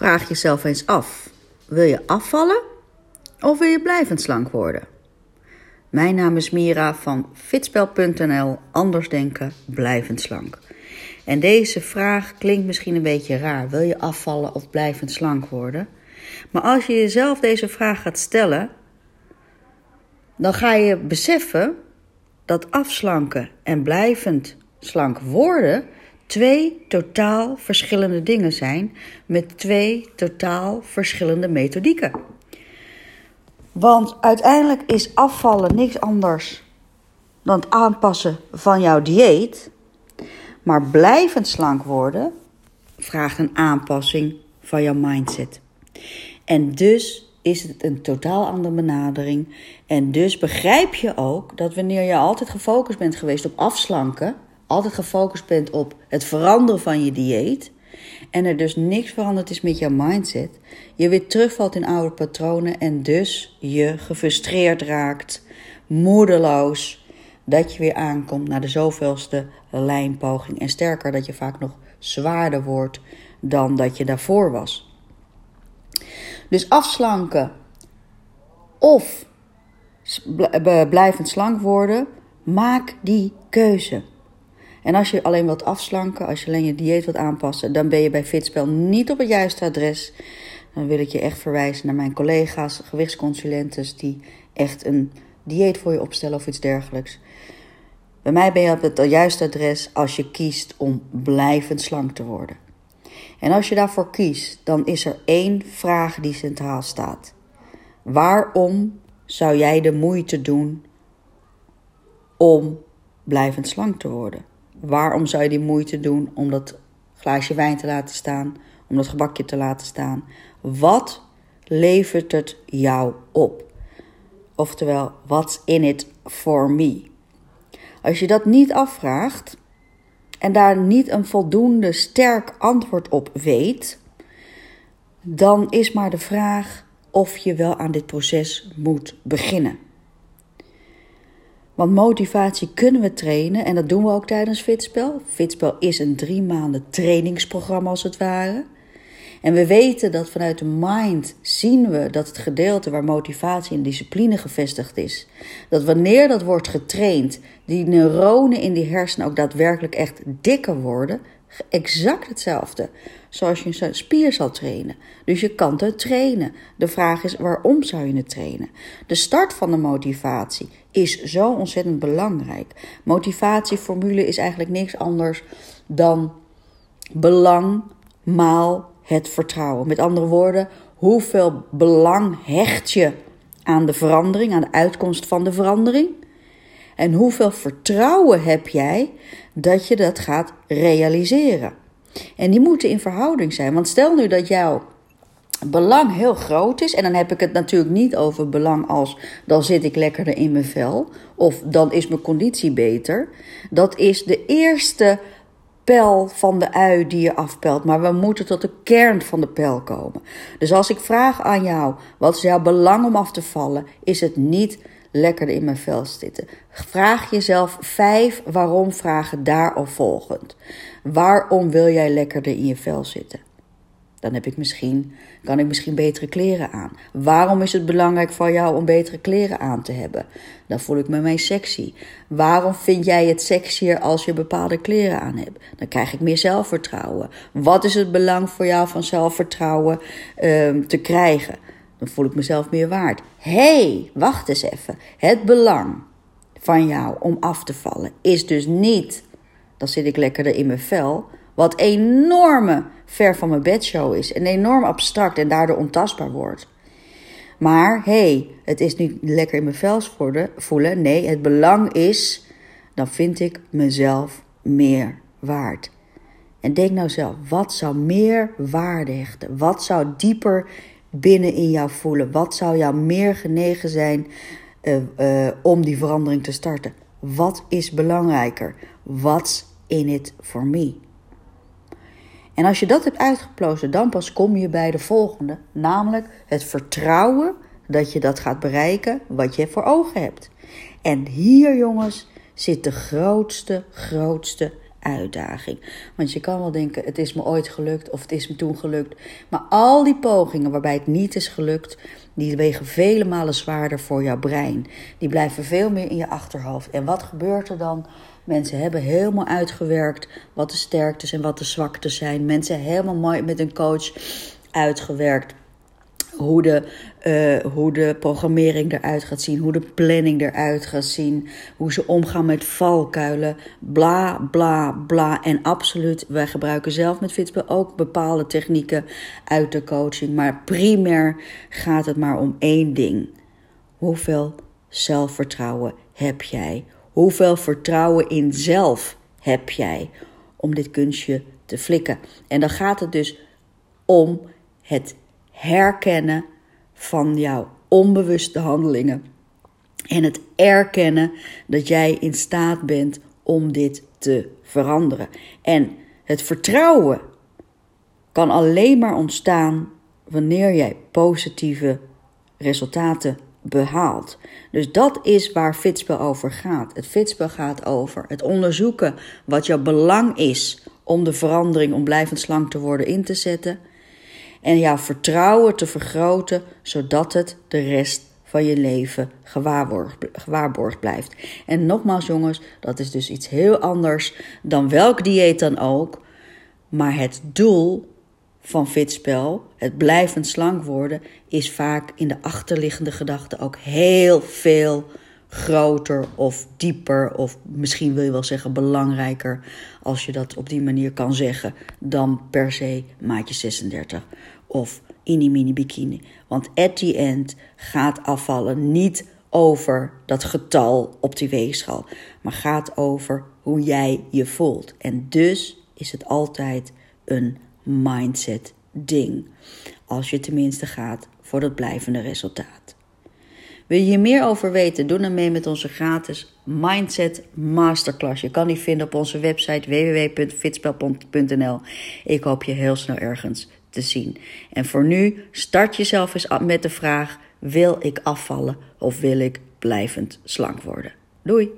Vraag jezelf eens af: wil je afvallen of wil je blijvend slank worden? Mijn naam is Mira van fitspel.nl. Anders denken, blijvend slank. En deze vraag klinkt misschien een beetje raar. Wil je afvallen of blijvend slank worden? Maar als je jezelf deze vraag gaat stellen, dan ga je beseffen dat afslanken en blijvend slank worden twee totaal verschillende dingen zijn met twee totaal verschillende methodieken. Want uiteindelijk is afvallen niks anders dan het aanpassen van jouw dieet. Maar blijvend slank worden vraagt een aanpassing van jouw mindset. En dus is het een totaal andere benadering. En dus begrijp je ook dat wanneer je altijd gefocust bent geweest op afslanken, altijd gefocust bent op het veranderen van je dieet en er dus niks veranderd is met jouw mindset, je weer terugvalt in oude patronen en dus je gefrustreerd raakt, moedeloos, dat je weer aankomt naar de zoveelste lijnpoging en sterker dat je vaak nog zwaarder wordt dan dat je daarvoor was. Dus afslanken of blijvend slank worden, maak die keuze. En als je alleen wilt afslanken, als je alleen je dieet wilt aanpassen, dan ben je bij Fitspel niet op het juiste adres. Dan wil ik je echt verwijzen naar mijn collega's, gewichtsconsulentes, die echt een dieet voor je opstellen of iets dergelijks. Bij mij ben je op het juiste adres als je kiest om blijvend slank te worden. En als je daarvoor kiest, dan is er één vraag die centraal staat. Waarom zou jij de moeite doen om blijvend slank te worden? Waarom zou je die moeite doen om dat glaasje wijn te laten staan, om dat gebakje te laten staan? Wat levert het jou op? Oftewel, what's in it for me? Als je dat niet afvraagt en daar niet een voldoende sterk antwoord op weet, dan is maar de vraag of je wel aan dit proces moet beginnen. Want motivatie kunnen we trainen en dat doen we ook tijdens Fitspel. Fitspel is een drie maanden trainingsprogramma als het ware. En we weten dat vanuit de mind zien we dat het gedeelte waar motivatie en discipline gevestigd is, dat wanneer dat wordt getraind, die neuronen in die hersenen ook daadwerkelijk echt dikker worden, exact hetzelfde zoals je een spier zal trainen. Dus je kan het trainen. De vraag is waarom zou je het trainen? De start van de motivatie is zo ontzettend belangrijk. Motivatieformule is eigenlijk niks anders dan belang maal het vertrouwen. Met andere woorden, hoeveel belang hecht je aan de verandering, aan de uitkomst van de verandering? En hoeveel vertrouwen heb jij dat je dat gaat realiseren? En die moeten in verhouding zijn. Want stel nu dat jouw belang heel groot is, en dan heb ik het natuurlijk niet over belang als dan zit ik lekkerder in mijn vel of dan is mijn conditie beter. Dat is de eerste pijl van de ui die je afpelt, maar we moeten tot de kern van de pijl komen. Dus als ik vraag aan jou, wat is jouw belang om af te vallen, is het niet lekkerder in mijn vel zitten. Vraag jezelf vijf waarom vragen daarop volgend. Waarom wil jij lekkerder in je vel zitten? Dan heb ik misschien, kan ik misschien betere kleren aan. Waarom is het belangrijk voor jou om betere kleren aan te hebben? Dan voel ik me mee sexy. Waarom vind jij het sexier als je bepaalde kleren aan hebt? Dan krijg ik meer zelfvertrouwen. Wat is het belang voor jou van zelfvertrouwen um, te krijgen? Dan voel ik mezelf meer waard. hey, wacht eens even. Het belang van jou om af te vallen is dus niet, dan zit ik lekkerder in mijn vel, wat enorme ver van mijn bedshow is en enorm abstract en daardoor ontastbaar wordt. Maar hey, het is niet lekker in mijn vel voelen. Nee, het belang is, dan vind ik mezelf meer waard. En denk nou zelf, wat zou meer waarde hechten? Wat zou dieper binnen in jou voelen? Wat zou jou meer genegen zijn uh, uh, om die verandering te starten? Wat is belangrijker? What's in it for me? En als je dat hebt uitgeplozen, dan pas kom je bij de volgende, namelijk het vertrouwen dat je dat gaat bereiken wat je voor ogen hebt. En hier, jongens, zit de grootste, grootste uitdaging. Want je kan wel denken, het is me ooit gelukt of het is me toen gelukt. Maar al die pogingen waarbij het niet is gelukt, die wegen vele malen zwaarder voor jouw brein. Die blijven veel meer in je achterhoofd. En wat gebeurt er dan? Mensen hebben helemaal uitgewerkt wat de sterktes en wat de zwaktes zijn. Mensen helemaal mooi met een coach uitgewerkt hoe de, uh, hoe de programmering eruit gaat zien, hoe de planning eruit gaat zien, hoe ze omgaan met valkuilen, bla bla bla. En absoluut, wij gebruiken zelf met Fitspel ook bepaalde technieken uit de coaching. Maar primair gaat het maar om één ding. Hoeveel zelfvertrouwen heb jij? Hoeveel vertrouwen in zelf heb jij om dit kunstje te flikken? En dan gaat het dus om het herkennen van jouw onbewuste handelingen. En het erkennen dat jij in staat bent om dit te veranderen. En het vertrouwen kan alleen maar ontstaan wanneer jij positieve resultaten behaalt. Dus dat is waar Fitspel over gaat. Het Fitspel gaat over het onderzoeken wat jouw belang is om de verandering om blijvend slank te worden in te zetten en jouw vertrouwen te vergroten, zodat het de rest van je leven gewaarborgd blijft. En nogmaals, jongens, dat is dus iets heel anders dan welk dieet dan ook. Maar het doel van fitspel, het blijvend slank worden, is vaak in de achterliggende gedachte ook heel veel groter of dieper, of misschien wil je wel zeggen belangrijker, als je dat op die manier kan zeggen, dan per se maatje 36 of in die mini bikini. Want at the end gaat afvallen niet over dat getal op die weegschaal, maar gaat over hoe jij je voelt. En dus is het altijd een mindset ding. Als je tenminste gaat voor dat blijvende resultaat. Wil je meer over weten? Doe dan mee met onze gratis Mindset Masterclass. Je kan die vinden op onze website www.fitspel.nl. Ik hoop je heel snel ergens te zien. En voor nu start jezelf eens met de vraag: wil ik afvallen of wil ik blijvend slank worden? Doei!